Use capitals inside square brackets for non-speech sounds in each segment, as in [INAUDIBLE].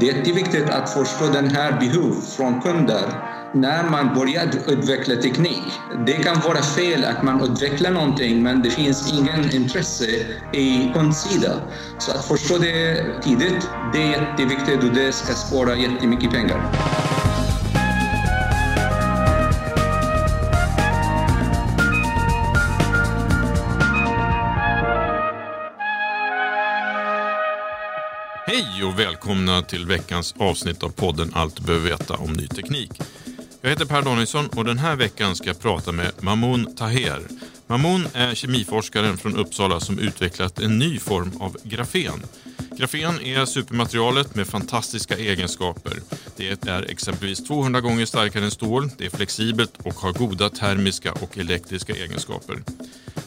Det är jätteviktigt att förstå den här behov från kunder när man börjar utveckla teknik. Det kan vara fel att man utvecklar någonting men det finns ingen intresse i kundsidan. Så att förstå det tidigt, det är jätteviktigt och det ska spara jättemycket pengar. Hej och välkomna till veckans avsnitt av podden Allt du behöver veta om ny teknik. Jag heter Per Danielsson och den här veckan ska jag prata med Mamoun Taher. Mamoun är kemiforskaren från Uppsala som utvecklat en ny form av grafen. Grafen är supermaterialet med fantastiska egenskaper. Det är exempelvis 200 gånger starkare än stål, det är flexibelt och har goda termiska och elektriska egenskaper.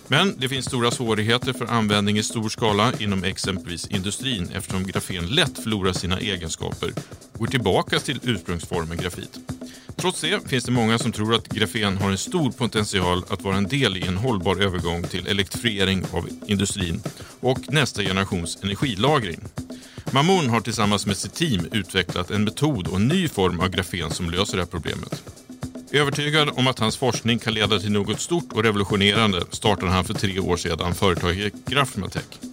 Men det finns stora svårigheter för användning i stor skala inom exempelvis industrin eftersom grafen lätt förlorar sina egenskaper och går tillbaka till ursprungsformen grafit. Trots det finns det många som tror att grafen har en stor potential att vara en del i en hållbar övergång till elektrifiering av industrin och nästa generations energilagring. Mamoun har tillsammans med sitt team utvecklat en metod och en ny form av grafen som löser det här problemet. Övertygad om att hans forskning kan leda till något stort och revolutionerande startade han för tre år sedan företaget Grafmatech.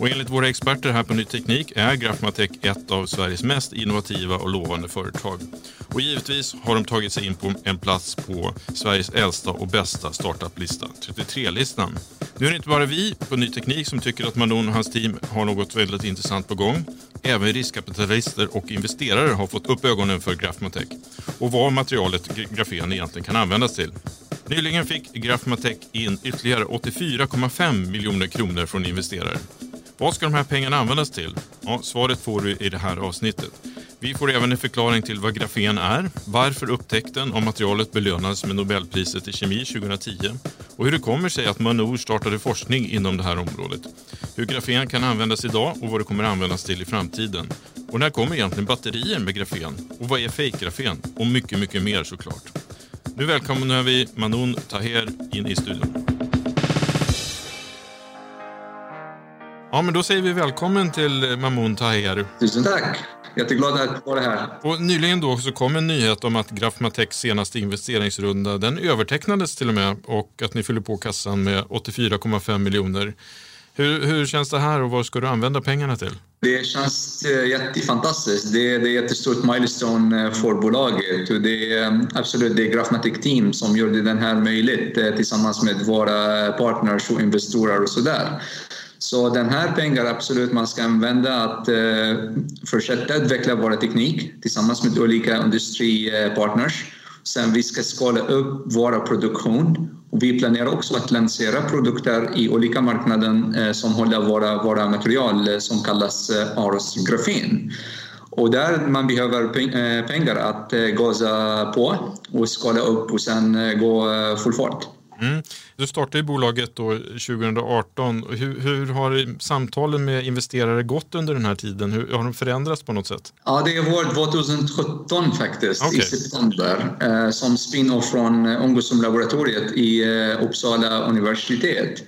Och enligt våra experter här på Ny Teknik är Grafmatech ett av Sveriges mest innovativa och lovande företag. Och givetvis har de tagit sig in på en plats på Sveriges äldsta och bästa startup-lista, 33-listan. Nu är det inte bara vi på Ny Teknik som tycker att Manon och hans team har något väldigt intressant på gång. Även riskkapitalister och investerare har fått upp ögonen för Grafmatech och vad materialet grafen egentligen kan användas till. Nyligen fick Grafmatech in ytterligare 84,5 miljoner kronor från investerare. Vad ska de här pengarna användas till? Ja, svaret får du i det här avsnittet. Vi får även en förklaring till vad grafen är, varför upptäckten av materialet belönades med Nobelpriset i kemi 2010 och hur det kommer sig att Manor startade forskning inom det här området. Hur grafen kan användas idag och vad det kommer användas till i framtiden. Och när kommer egentligen batterier med grafen? Och vad är fejkgrafen? Och mycket, mycket mer såklart. Nu välkomnar vi Manon Taher in i studion. Ja, men då säger vi välkommen till Mamoun Taher. Tusen tack! Jätteglad att vara här. Och nyligen då så kom en nyhet om att Grafmatechs senaste investeringsrunda, den övertecknades till och med och att ni fyller på kassan med 84,5 miljoner. Hur, hur känns det här och vad ska du använda pengarna till? Det känns eh, jättefantastiskt. Det, det är ett jättestort milestone eh, för bolaget. Och det är eh, absolut det är Grafmatic Team som gjorde den här möjligt tillsammans med våra partners och investerare och sådär. Så den här pengar absolut man ska använda att eh, fortsätta utveckla vår teknik tillsammans med olika industripartners. Sen vi ska skala upp vår produktion och vi planerar också att lansera produkter i olika marknader eh, som håller våra, våra material eh, som kallas eh, Aros Grafen. Och där man behöver eh, pengar att eh, gasa på och skala upp och sen eh, gå full fart. Mm. Du startade bolaget då 2018. Hur, hur, har samtalen med investerare gått under den här tiden? Hur, har de förändrats på något sätt? Ja, det var 2017 faktiskt, okay. i september, eh, som spin-off från Ongosum-laboratoriet i eh, Uppsala universitet.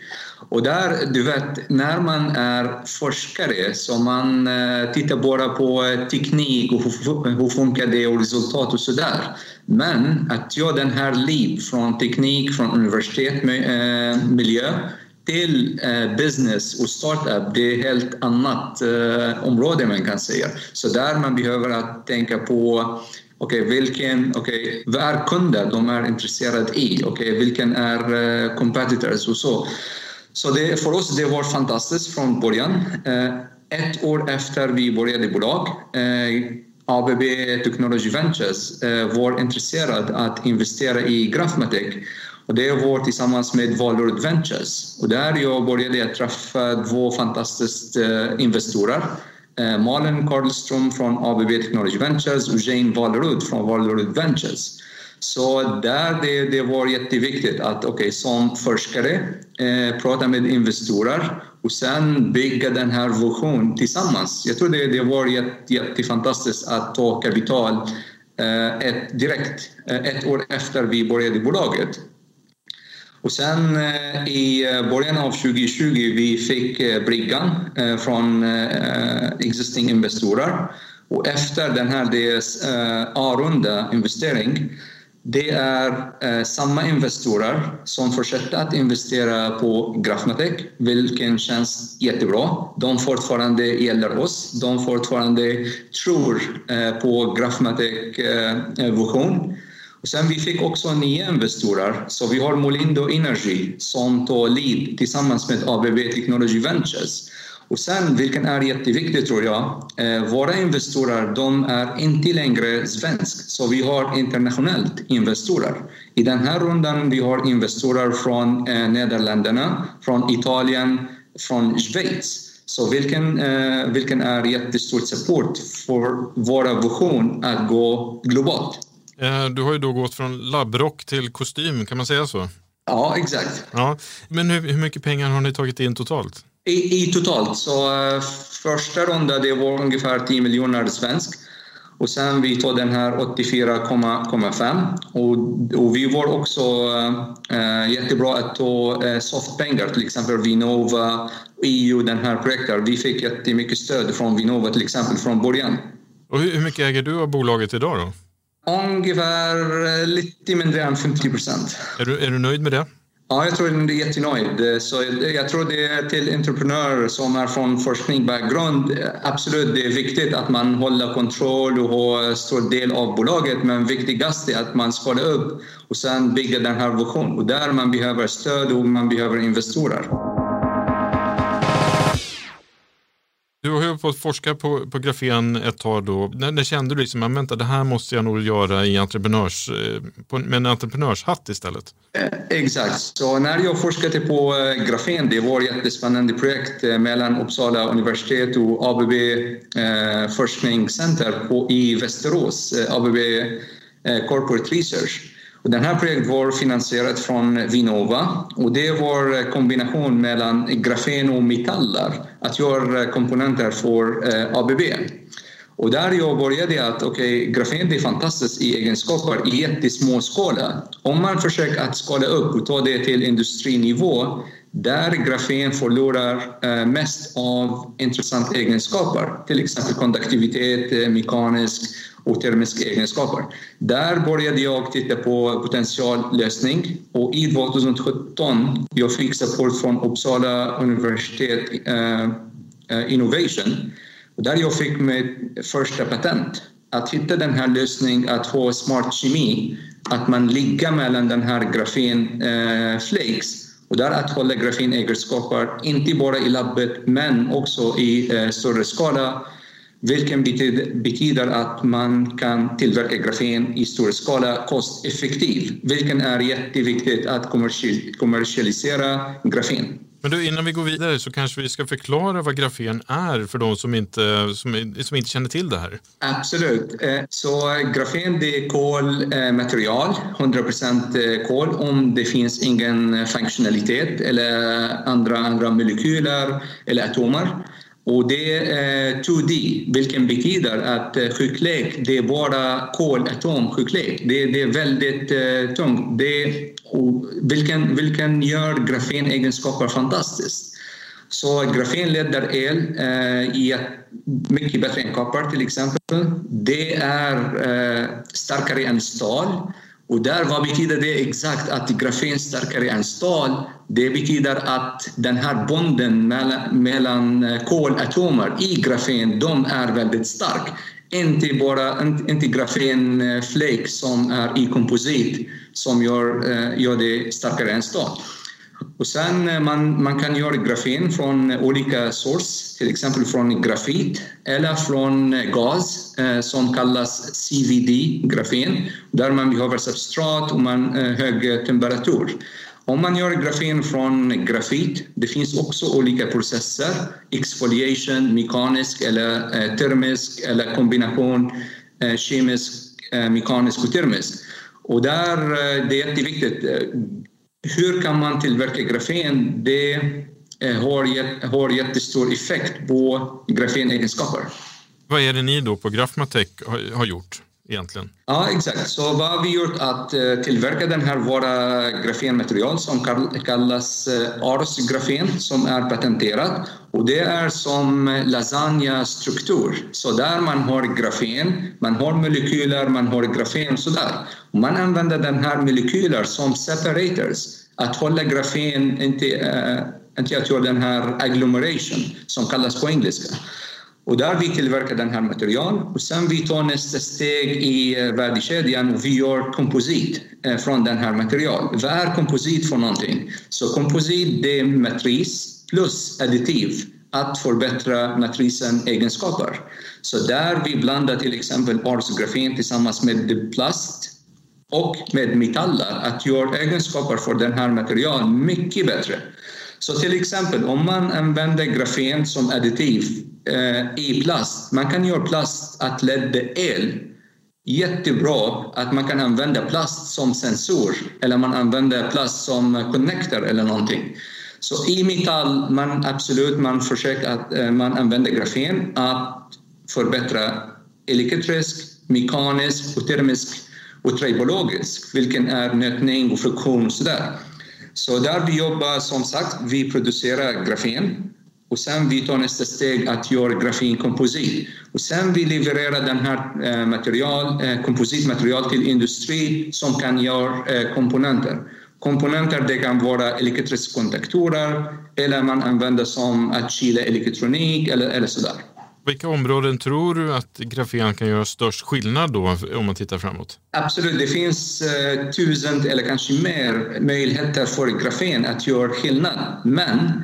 Och där, du vet, när man är forskare så man eh, tittar bara på eh, teknik och hur, hur funkar det och resultat och sådär. Men att göra den här liv från teknik, från universitetsmiljö eh, till eh, business och startup, det är ett helt annat eh, område man kan säga. Så där man behöver att tänka på Okej, okay, vilken, okay, vad är kunder de är intresserade i? Okay, vilken är eh, competitors och så. Så det, för oss det var fantastiskt från början. Eh, ett år efter vi började bolag eh, ABB Technology Ventures eh, var intresserad att investera i Grafmatic och det var tillsammans med Valor Ventures. Och där jag började träffa två fantastiska eh, investerare. Eh, Malin Karlström från ABB Technology Ventures och Jane Vallerud från Vallerud Ventures. Så där det, det var jätteviktigt att okay, som forskare eh, prata med investerare och sen bygga den här visionen tillsammans. Jag tror det, det var jätte, jättefantastiskt att ta kapital eh, ett, direkt eh, ett år efter vi började bolaget. Och sen eh, i början av 2020 vi fick vi bryggan eh, från existing investerare och efter den här A-runda investering det är eh, samma investerare som fortsätter att investera på Grafmatic, vilket känns jättebra. De fortfarande gäller oss. De fortfarande tror eh, på Grafmatic eh, eh, vision. Och sen vi fick också nya investerare, så vi har Molindo Energy som tar lead tillsammans med ABB Technology Ventures och sen, vilken är jätteviktigt tror jag, eh, våra investerare de är inte längre svensk, så vi har internationellt investerare. I den här rundan vi har investerare från eh, Nederländerna, från Italien, från Schweiz. Så vilken, eh, vilken är jättestort support för våra vision att gå globalt. Du har ju då gått från labbrock till kostym, kan man säga så? Ja, exakt. Ja. Men hur, hur mycket pengar har ni tagit in totalt? I, I, totalt, så uh, första rundan det var ungefär 10 miljoner svensk. Och sen vi tog den här 84,5 och, och vi var också uh, jättebra att ta uh, softpengar, till exempel Vinnova, EU, den här projektet. Vi fick jättemycket stöd från Vinnova till exempel från början. Och hur, hur mycket äger du av bolaget idag då? Ungefär lite mindre än 50 procent. Är du, är du nöjd med det? Ja, jag tror att du är jättenöjd. Så jag tror det är till entreprenörer som är från forskning-bakgrund. Absolut, det är viktigt att man håller kontroll och har stor del av bolaget. Men viktigast är att man skalar upp och sen bygger den här visionen. Och där man behöver stöd och man behöver investerare. Du har ju fått forska på, på grafen ett tag då. När, när kände du liksom att det här måste jag nog göra i entreprenörs, eh, på, med en entreprenörshatt istället? Eh, exakt. Så när jag forskade på eh, grafen, det var ett jättespännande projekt mellan Uppsala universitet och ABB eh, forskningscenter på, i Västerås, ABB eh, Corporate Research. Och den här projektet var finansierat från Vinnova och det var kombination mellan grafen och metaller att göra eh, komponenter för eh, ABB. Och där jag började att okay, grafen är fantastiskt i egenskaper i jättesmå skala. Om man försöker att skala upp och ta det till industrinivå där grafen förlorar eh, mest av intressanta egenskaper, till exempel konduktivitet, eh, mekanisk och termiska egenskaper. Där började jag titta på potentiallösning och i 2017 jag fick support från Uppsala universitet eh, eh Innovation där jag fick mitt första patent. Att hitta den här lösningen att ha smart kemi, att man ligger mellan den här grafen eh, flakes och där att hålla grafenegenskaper, inte bara i labbet men också i eh, större skala vilket betyder att man kan tillverka grafen i stor skala kosteffektivt, vilket är jätteviktigt att kommersialisera grafen. Men du, innan vi går vidare så kanske vi ska förklara vad grafen är för de som inte, som, som inte känner till det här. Absolut. Eh, så grafen det är kolmaterial, 100% kol om det finns ingen funktionalitet eller andra, andra molekyler eller atomer. Och det är eh, 2D, vilket betyder att eh, sjuklek, det är bara kolatomsjuklek. Det, det är väldigt eh, tungt. Det, och vilken, vilken gör grafenegenskaper fantastiskt. Så grafen leder el eh, i mycket bättre än koppar till exempel. Det är eh, starkare än stål. Och där, vad betyder det exakt att grafen är starkare än stål? Det betyder att den här bonden mellan, mellan kolatomer i grafen, de är väldigt stark. Inte bara inte grafenflake eh, som är i komposit som gör, eh, gör det starkare än stål. Och sen eh, man, man kan göra grafen från olika source, till exempel från grafit eller från eh, gas eh, som kallas CVD, grafen, där man behöver substrat och man, eh, hög temperatur. Om man gör grafen från grafit, det finns också olika processer, exfoliation, mekanisk eller eh, termisk eller kombination eh, kemisk, eh, mekanisk och termisk. Och där, eh, det är jätteviktigt hur kan man tillverka grafen? Det har, har jättestor effekt på grafenegenskaper. Vad är det ni då på Grafmatech har gjort egentligen? Ja, exakt. Så vad har vi gjort att tillverka den här våra grafenmaterial som kallas Ars-grafen som är patenterat. Och det är som lasagna-struktur. Så där man har grafen, man har molekyler, man har grafen sådär. Och man använder den här molekyler som separators att hålla grafen, inte, äh, inte att göra den här agglomeration som kallas på engelska. Och där vi tillverkar den här material och sen vi tar nästa steg i eh, värdekedjan och vi gör komposit eh, från den här material. Vad är komposit för någonting? Så komposit det är matris plus additiv att förbättra matrisen egenskaper. Så där vi blandar till exempel arsgrafen tillsammans med plast och med metaller att göra egenskaper för den här materialet mycket bättre. Så till exempel om man använder grafen som additiv eh, i plast, man kan göra plast att leda el jättebra att man kan använda plast som sensor eller man använder plast som connector eller någonting. Så i metall, man absolut man försöker att eh, man använder grafen att förbättra elektrisk, mekanisk och termisk och tribologisk, vilken är nötning och friktion och sådär. Så där vi jobbar, som sagt, vi producerar grafen och sen vi tar nästa steg att göra grafenkomposit. Och sen vi levererar den här eh, material, eh, kompositmaterial till industri som kan göra komponenter. Komponenter det kan vara elektriska kontaktorer eller man använder som att kyla elektronik eller, eller sådär. Vilka områden tror du att grafen kan göra störst skillnad då om man tittar framåt? Absolut, det finns eh, tusen eller kanske mer möjligheter för grafen att göra skillnad. Men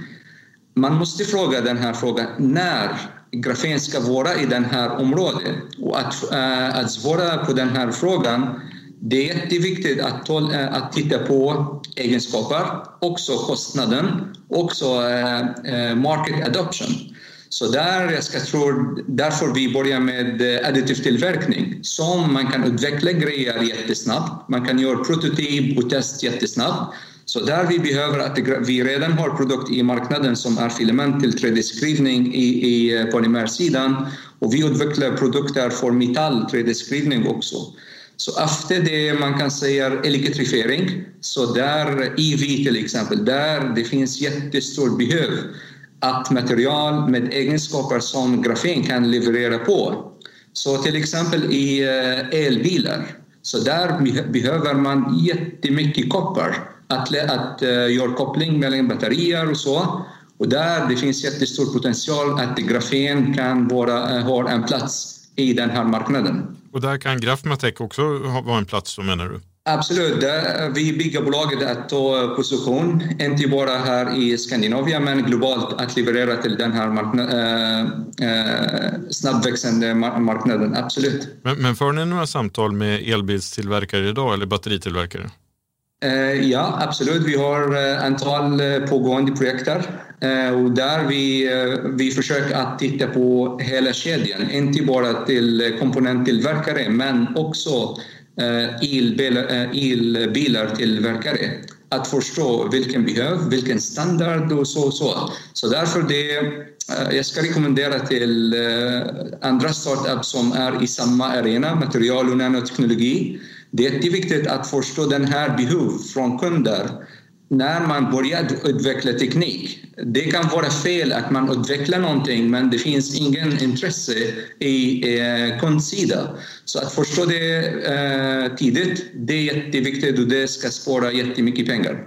man måste fråga den här frågan när grafen ska vara i det här området. Och att, äh, att svara på den här frågan det är jätteviktigt att, eh, att titta på egenskaper, också kostnaden, också äh, market adoption. Så där jag ska tro, därför vi börjar med additiv tillverkning som man kan utveckla grejer jättesnabbt. Man kan göra prototyp och test jättesnabbt. Så där vi behöver att vi redan har produkt i marknaden som är filament till 3D-skrivning i, i polymersidan och vi utvecklar produkter för metall 3D-skrivning också. Så efter det man kan säga elektrifiering, så där EV till exempel, där det finns jättestort behov att material med egenskaper som grafen kan leverera på. Så till exempel i eh, elbilar, så där behöver man jättemycket koppar att, att uh, göra koppling mellan batterier och så. Och där det finns jättestor potential att grafen kan vara, eh, uh, ha en plats i den här marknaden. Och där kan Grafmatech också vara en plats då menar du? Absolut, vi bygger bolaget att ta position, inte bara här i Skandinavien men globalt att leverera till den här marknad, äh, äh, snabbväxande marknaden. Absolut. Men, men för ni några samtal med elbilstillverkare idag eller batteritillverkare? Eh, ja, absolut. Vi har ett antal eh, pågående projekt eh, och där vi, vi försöker att titta på hela kedjan, inte bara till komponenttillverkare men också elbilar, elbilartillverkare. att förstå vilken behöv, vilken standard och så. Så, så därför det, eh, jag ska rekommendera till eh, andra startups som är i samma arena, material och nanoteknologi. Det är jätteviktigt att förstå den här behov från kunder när man börjar utveckla teknik. Det kan vara fel att man utvecklar någonting men det finns ingen intresse i eh, kundsidan. Så att förstå det eh, tidigt, det är jätteviktigt och det ska spara jättemycket pengar.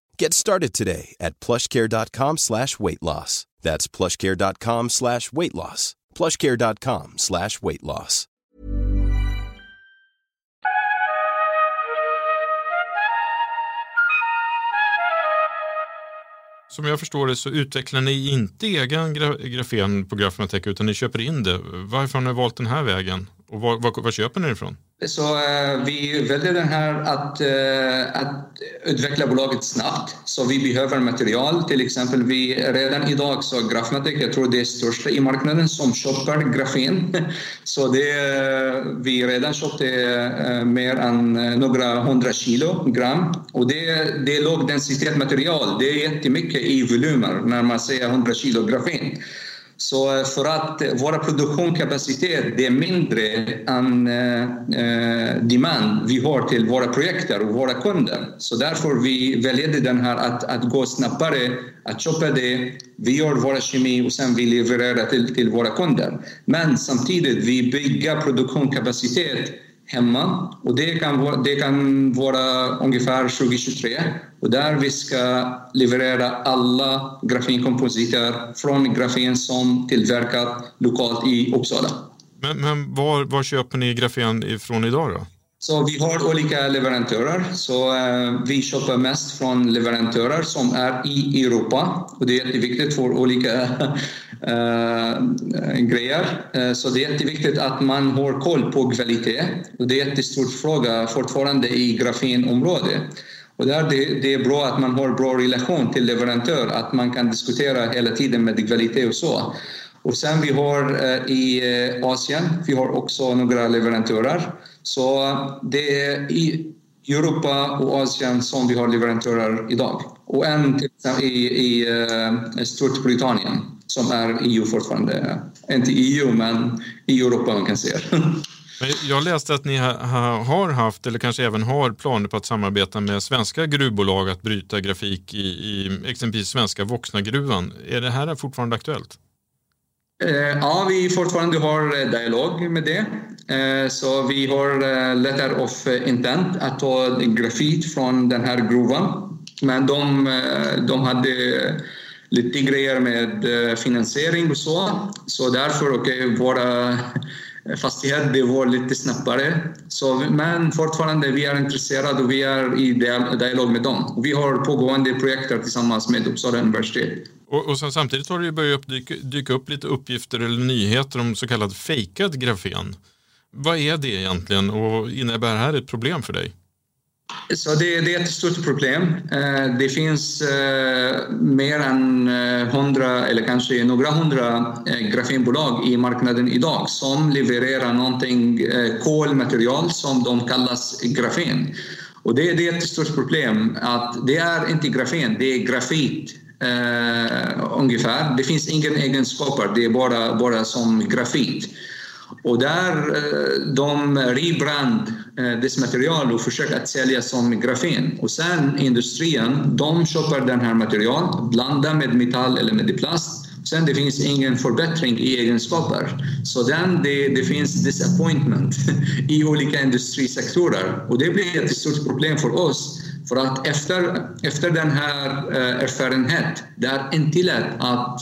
Get started today at plushcare.com slash weight loss. That's plushcare.com slash weight loss. Plushcare.com slash weight loss. Som jag förstår det så utvecklar ni inte egen graf grafen på Grafmatech utan ni köper in det. Varför har ni valt den här vägen? Och var, var, var köper ni det ifrån? Så eh, vi väljer den här att, eh, att utveckla bolaget snabbt. Så vi behöver material. Till exempel vi redan idag så Grafmatic, jag tror det är största i marknaden som köper grafen. [LAUGHS] Så det, eh, vi redan köpte eh, mer än eh, några hundra kilogram. Och det, det är lågdensitetsmaterial. Det är jättemycket i volymer när man säger 100 kilo grafen. Så eh, för att vår produktionskapacitet är mindre än eh, eh, demand vi har till våra projekter och våra kunder. Så därför vi väljer den här att, att gå snabbare, att köpa det. Vi gör vår kemi och sen vi levererar till, till våra kunder. Men samtidigt vi bygger produktionskapacitet hemma och det kan, det kan vara ungefär 2023 och där vi ska leverera alla grafenkompositer från grafen som tillverkat lokalt i Uppsala. Men, men var, var köper ni grafen ifrån idag då? Så vi har olika leverantörer. Så, eh, vi köper mest från leverantörer som är i Europa. Och det är jätteviktigt för olika [LAUGHS] eh, grejer. Eh, så det är jätteviktigt att man har koll på kvalitet. Och det är en jättestor fråga fortfarande i grafenområdet. Och där det, det är bra att man har bra relation till leverantör, att man kan diskutera hela tiden med kvalitet och så. Och sen vi har eh, i eh, Asien, vi har också några leverantörer. Så det är i Europa och Asien som vi har leverantörer idag. Och en till exempel i, i eh, Storbritannien som är EU fortfarande. Inte EU, men i Europa man kan säga. [LAUGHS] Jag läste att ni har haft, eller kanske även har, planer på att samarbeta med svenska gruvbolag att bryta grafik i, i exempelvis svenska Voxnagruvan. Är det här fortfarande aktuellt? Eh, ja, vi fortfarande har eh, dialog med det. Eh, så vi har eh, letter of eh, intent att ta grafit från den här gruvan. Men de, de hade lite grejer med finansiering och så. Så därför, okej, okay, våra Eh, fastighet, det var lite snabbare. Så, men fortfarande, vi är intresserade och vi är i dialog med dem. Vi har pågående projekt tillsammans med Uppsala universitet. Och, och sen, samtidigt har det börjat dyka, dyka upp lite uppgifter eller nyheter om så kallad fejkad grafen. Vad är det egentligen och innebär det här ett problem för dig? Så det, det, är ett stort problem. Eh, det finns eh, mer än eh, hundra eller kanske några hundra grafenbolag i marknaden idag som levererar någonting kolmaterial som de kallas grafen. Och det, det är ett stort problem att det är inte grafen, det är grafit eh, ungefär. Det finns ingen egenskaper, det är bara, bara som grafit. Och där eh, de rebrand eh, dess material och försöker att sälja som grafen. Och sen industrin, de köper den här material, blandar med metall eller med plast. Sen det finns ingen förbättring i egenskaper. Så den, det, det finns disappointment [LAUGHS] i olika industrisektorer. Och det blir ett stort problem för oss för att efter, efter den här eh, erfarenheten, det är inte lätt att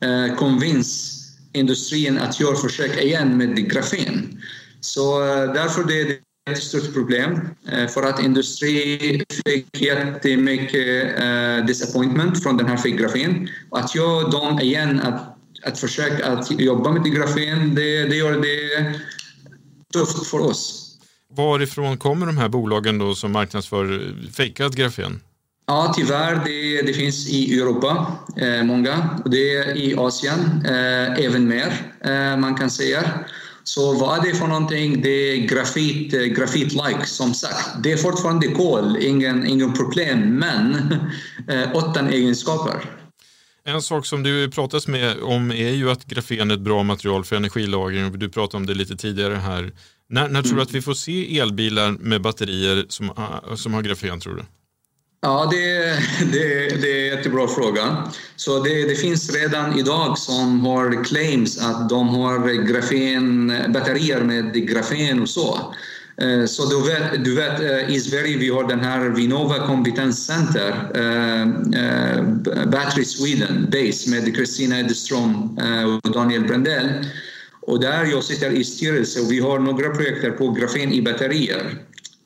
eh, convince industrin att göra försök igen med grafen. Så eh, därför det är det ett stort problem eh, för att industrin fick jättemycket eh, disappointment från den här grafen. Att göra dem igen, att, att försöka att jobba med grafen, det, det gör det tufft för oss. Varifrån kommer de här bolagen då som marknadsför fejkad grafen? Ja, tyvärr. Det, det finns i Europa, eh, många. Det är i Asien, eh, även mer, eh, man kan säga. Så vad är det för någonting? Det är grafit, eh, grafit-like, som sagt. Det är fortfarande kol, ingen, ingen problem, men [LAUGHS] eh, utan egenskaper. En sak som du pratas med om är ju att grafen är ett bra material för energilagring. Du pratade om det lite tidigare här. När, när tror du att vi får se elbilar med batterier som, som har grafen, tror du? Ja, det, det, det är en jättebra fråga. Så det, det, finns redan idag som har claims att de har grafen, batterier med grafen och så. Eh, så du vet, du vet eh, i Sverige vi har den här Vinnova Competence Center, eh, Battery Sweden Base med Kristina Edström och Daniel Brandell. Och där jag sitter i styrelsen och vi har några projekt på grafen i batterier.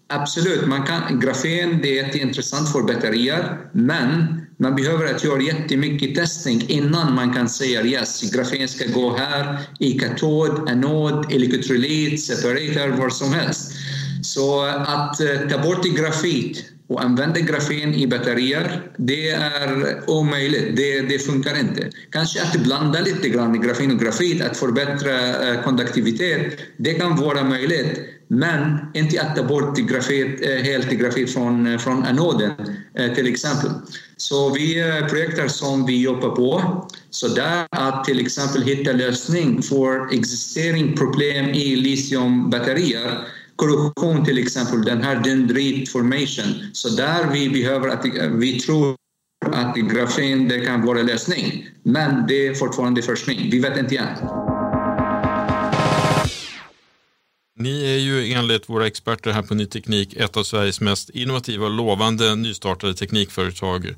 Absolut, man kan, grafen det är jätteintressant för batterier men man behöver att göra jättemycket testning innan man kan säga yes, grafen ska gå här i katod, anod, elektrolyt, separator, var som helst. Så att eh, ta bort grafit och använda grafen i batterier, det är omöjligt. Det, det funkar inte. Kanske att blanda lite grann grafen och grafit, att förbättra eh, konduktivitet, det kan vara möjligt. Men inte att ta bort grafit, eh, helt grafit från, eh, från anoden eh, till exempel. Så vi projektar som vi jobbar på. Så där att till exempel hitta lösning för existering problem i litiumbatterier korrosion till exempel, den här dendrit formation. Så där vi behöver att vi tror att grafen det kan vara lösning. Men det är fortfarande forskning. Vi vet inte än. Ni är ju enligt våra experter här på Ny Teknik ett av Sveriges mest innovativa och lovande nystartade teknikföretag.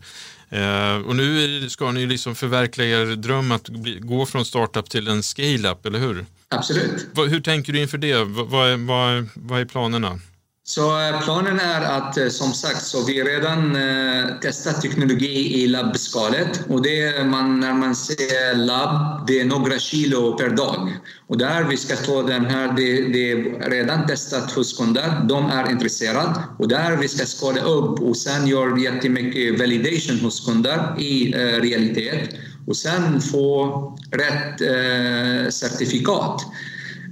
Eh, och nu ska ni liksom förverkliga er dröm att bli, gå från startup till en scale-up, eller hur? Absolut. Hur tänker du inför det? Vad är, vad, vad är planerna? Så eh, planen är att eh, som sagt så vi redan eh, testat teknologi i labbskalet. Och det man, när man säger labb, det är några kilo per dag. Och där vi ska ta den här, det, det är redan testat hos kunder, de är intresserade. Och där vi ska skala upp. Och sen göra jättemycket validation hos kunder i eh, realitet. Och sen få rätt eh, certifikat.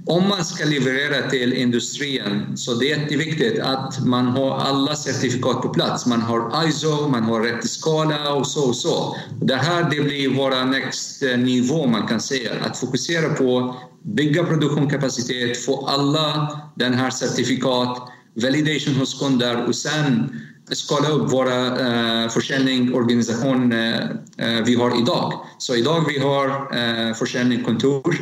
Om man ska leverera till industrin så det är jätteviktigt att man har alla certifikat på plats. Man har ISO, man har rätt skala och så och så. Det här det blir vår next eh, nivå man kan säga. Att fokusera på bygga produktionskapacitet, få alla den här certifikat, validation hos kunder och sen skala upp våra eh, försäljning, organisation eh, eh, vi har idag. Så idag vi har eh, försäljningskontor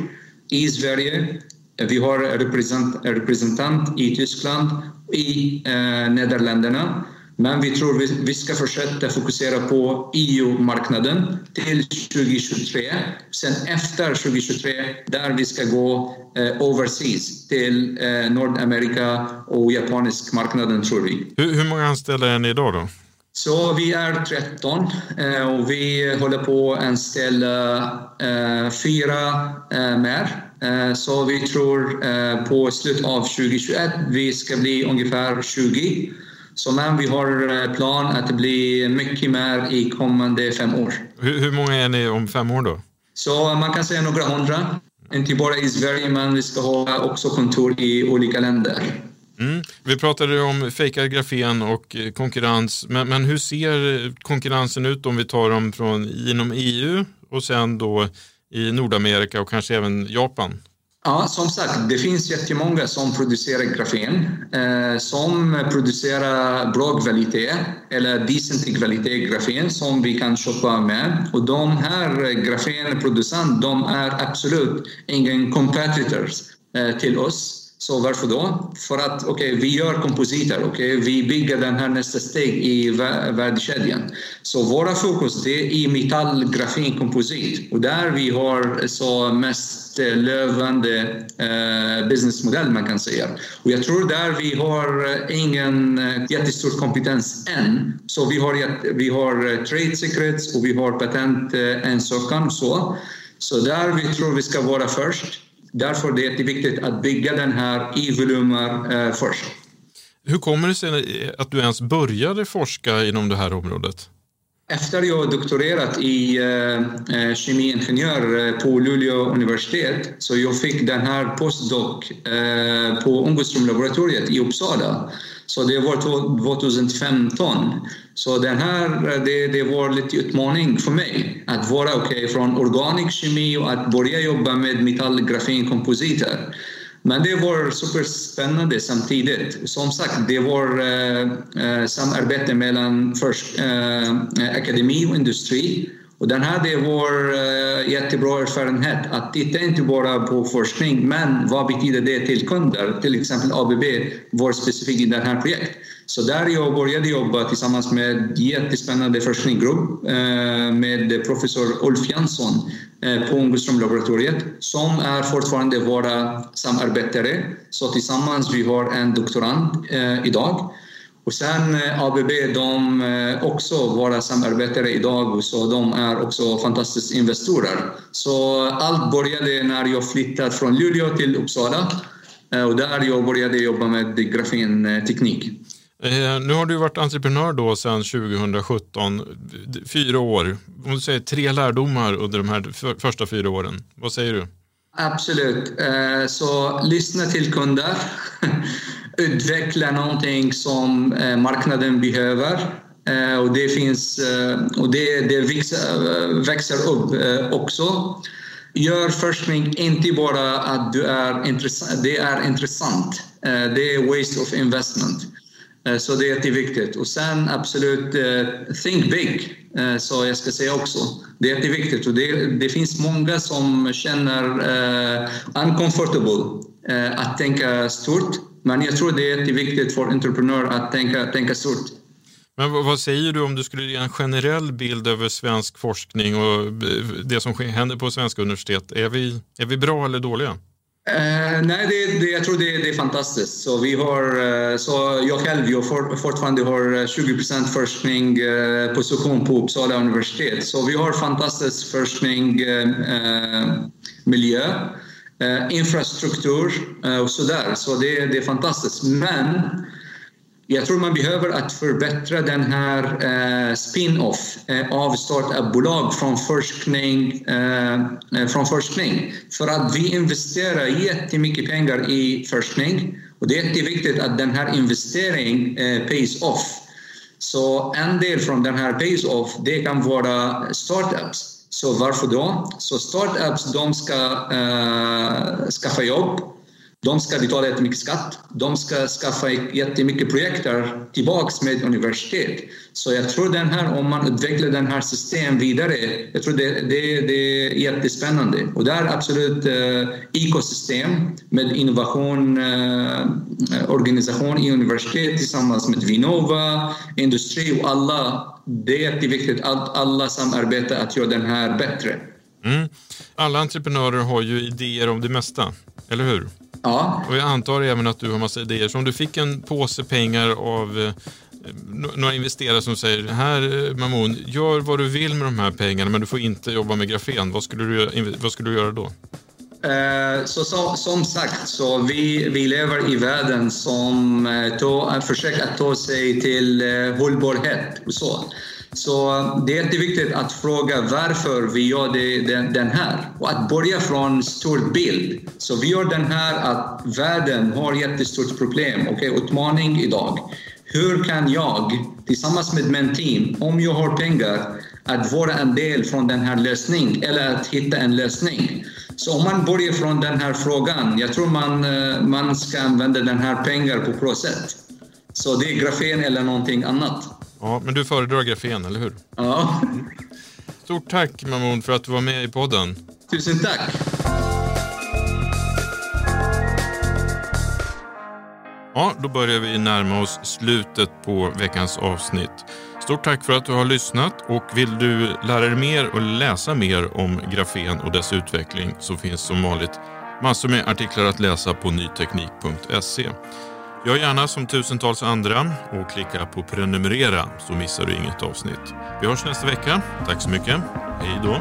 i Sverige, vi har representant, representant i Tyskland, i eh, Nederländerna. Men vi tror vi, vi ska fortsätta fokusera på EU-marknaden till 2023. Sen efter 2023, där vi ska gå eh, overseas till eh, Nordamerika och japanisk marknaden tror vi. Hur, hur många anställda är ni idag då? Så vi är 13 eh, och vi håller på att anställa eh, fyra eh, mer. Så vi tror på slutet av 2021 vi ska bli ungefär 20. Så men vi har plan att bli mycket mer i kommande fem år. Hur, hur många är ni om fem år då? Så man kan säga några hundra. Inte bara i Sverige men vi ska ha också kontor i olika länder. Mm. Vi pratade om fejkad grafen och konkurrens, men, men, hur ser konkurrensen ut om vi tar dem från inom EU och sen då i Nordamerika och kanske även Japan? Ja, som sagt, det finns jättemånga som producerar grafen, eh, som producerar bra kvalitet eller decent kvalitet grafen som vi kan köpa med. Och de här grafenproducenterna, de är absolut ingen competitors eh, till oss. Så varför då? För att okay, vi gör kompositer, okay? vi bygger den här nästa steg i värdekedjan. Så våra fokus det är i metall, grafin, komposit och där vi har så mest eh, lövande eh, businessmodell man kan säga. Och jag tror där vi har eh, ingen eh, jättestor kompetens än. Så vi har, vi har trade secrets och vi har patentansökan så. Så där vi tror vi ska vara först. Därför är det jätteviktigt att bygga den här i volymer eh, först. Hur kommer det sig att du ens började forska inom det här området? Efter jag doktorerat i eh, eh kemiingenjör eh, på Luleå universitet så jag fick den här postdoc eh, på Ångströmlaboratoriet i Uppsala. Så det var 2015. Så den här, eh, det, det var lite utmaning för mig att vara okay, från organisk kemi och att börja jobba med metall, kompositer. Men det var superspännande samtidigt. Som sagt, det var eh, eh samarbete mellan först, eh, eh akademi och industri. Och den här det vår uh, jättebra erfarenhet att titta inte bara på forskning, men vad betyder det till kunder? Till exempel ABB var specifikt i det här projektet. Så där jag började jobba tillsammans med en jättespännande forskningsgrupp uh, eh, med professor Ulf Jansson eh, på Ångströmlaboratoriet som är fortfarande våra samarbetare. Så tillsammans vi har en doktorand idag och sen eh, ABB, de eh, också våra samarbetare idag, så de är också fantastiska investerare. Så allt började när jag flyttade från Luleå till Uppsala eh, och där jag började jobba med grafenteknik. Nu har du varit entreprenör då sedan 2017, fyra år. Om du säger tre lärdomar under de här första fyra åren, vad säger du? Absolut. Så lyssna till kunder. [LAUGHS] utveckla någonting som eh, marknaden behöver. Eh, och det, finns, eh, och det, det växer, växer upp också. Gör forskning inte bara att du är intressant, det är intressant. Det är waste of investment. Så det är jätteviktigt. Och sen absolut, think big. Så jag ska säga också. Det är jätteviktigt. Och det, det finns många som känner uncomfortable att tänka stort. Men jag tror det är jätteviktigt för entreprenörer att tänka, tänka stort. Men vad säger du om du skulle ge en generell bild över svensk forskning och det som händer på svenska universitet? Är vi, är vi bra eller dåliga? Uh, nej, det, det, jag tror det, det, är fantastiskt. Så, vi har, uh, så jag själv jag for, fortfarande har 20% forskning uh, position på Uppsala universitet. Så vi har fantastisk forskning, miljö, Eh, infrastruktur eh, och sådär. Så det, det är fantastiskt. Men jag tror man behöver att förbättra den här eh, spin-off av startupbolag från forskning, från forskning. För att vi investerar jättemycket pengar i forskning och det är jätteviktigt att den här investeringen pays off. Så en del från den här pays off, det kan vara startups. Så varför då? Så startups, de ska eh, skaffa jobb de ska betala jättemycket skatt. De ska skaffa jättemycket projekter tillbaks med universitet. Så jag tror den här, om man utvecklar den här systemet vidare, jag tror det, det, det är jättespännande. Och det är absolut eh, ekosystem med innovation, eh, eh organisation i universitet tillsammans med Vinnova, industri och alla. Det är jätteviktigt att alla samarbetar att göra den här bättre. Mm. Alla entreprenörer har ju idéer om det mesta, eller hur? Ja. Och jag antar även att du har massa idéer. Så om du fick en påse pengar av eh, några investerare som säger här eh, Mamoun, gör vad du vill med de här pengarna men du får inte jobba med grafen. Vad skulle du, vad skulle du göra då? Eh, så, så, som sagt, så vi, vi lever i världen som uh, försöker ta sig till eh, hållbarhet. Och så. Så det är jätteviktigt att fråga varför vi gör det, den, den, här och att börja från stor bild. Så vi gör den här att världen har jättestort problem, okay, utmaning idag. Hur kan jag tillsammans med min team, om jag har pengar, att vara en del från den här lösningen eller att hitta en lösning. Så om man börjar från den här frågan, jag tror man, eh, man ska använda den här pengar på bra sätt. Så det är grafen eller någonting annat. Ja, men du föredrar grafen, eller hur? Ja. Stort tack Mamoun för att du var med i podden. Tusen tack. Ja, då börjar vi närma oss slutet på veckans avsnitt. Stort tack för att du har lyssnat och vill du lära dig mer och läsa mer om grafen och dess utveckling så finns som vanligt massor med artiklar att läsa på nyteknik.se. Gör gärna som tusentals andra och klicka på prenumerera så missar du inget avsnitt. Vi hörs nästa vecka. Tack så mycket. Hej då.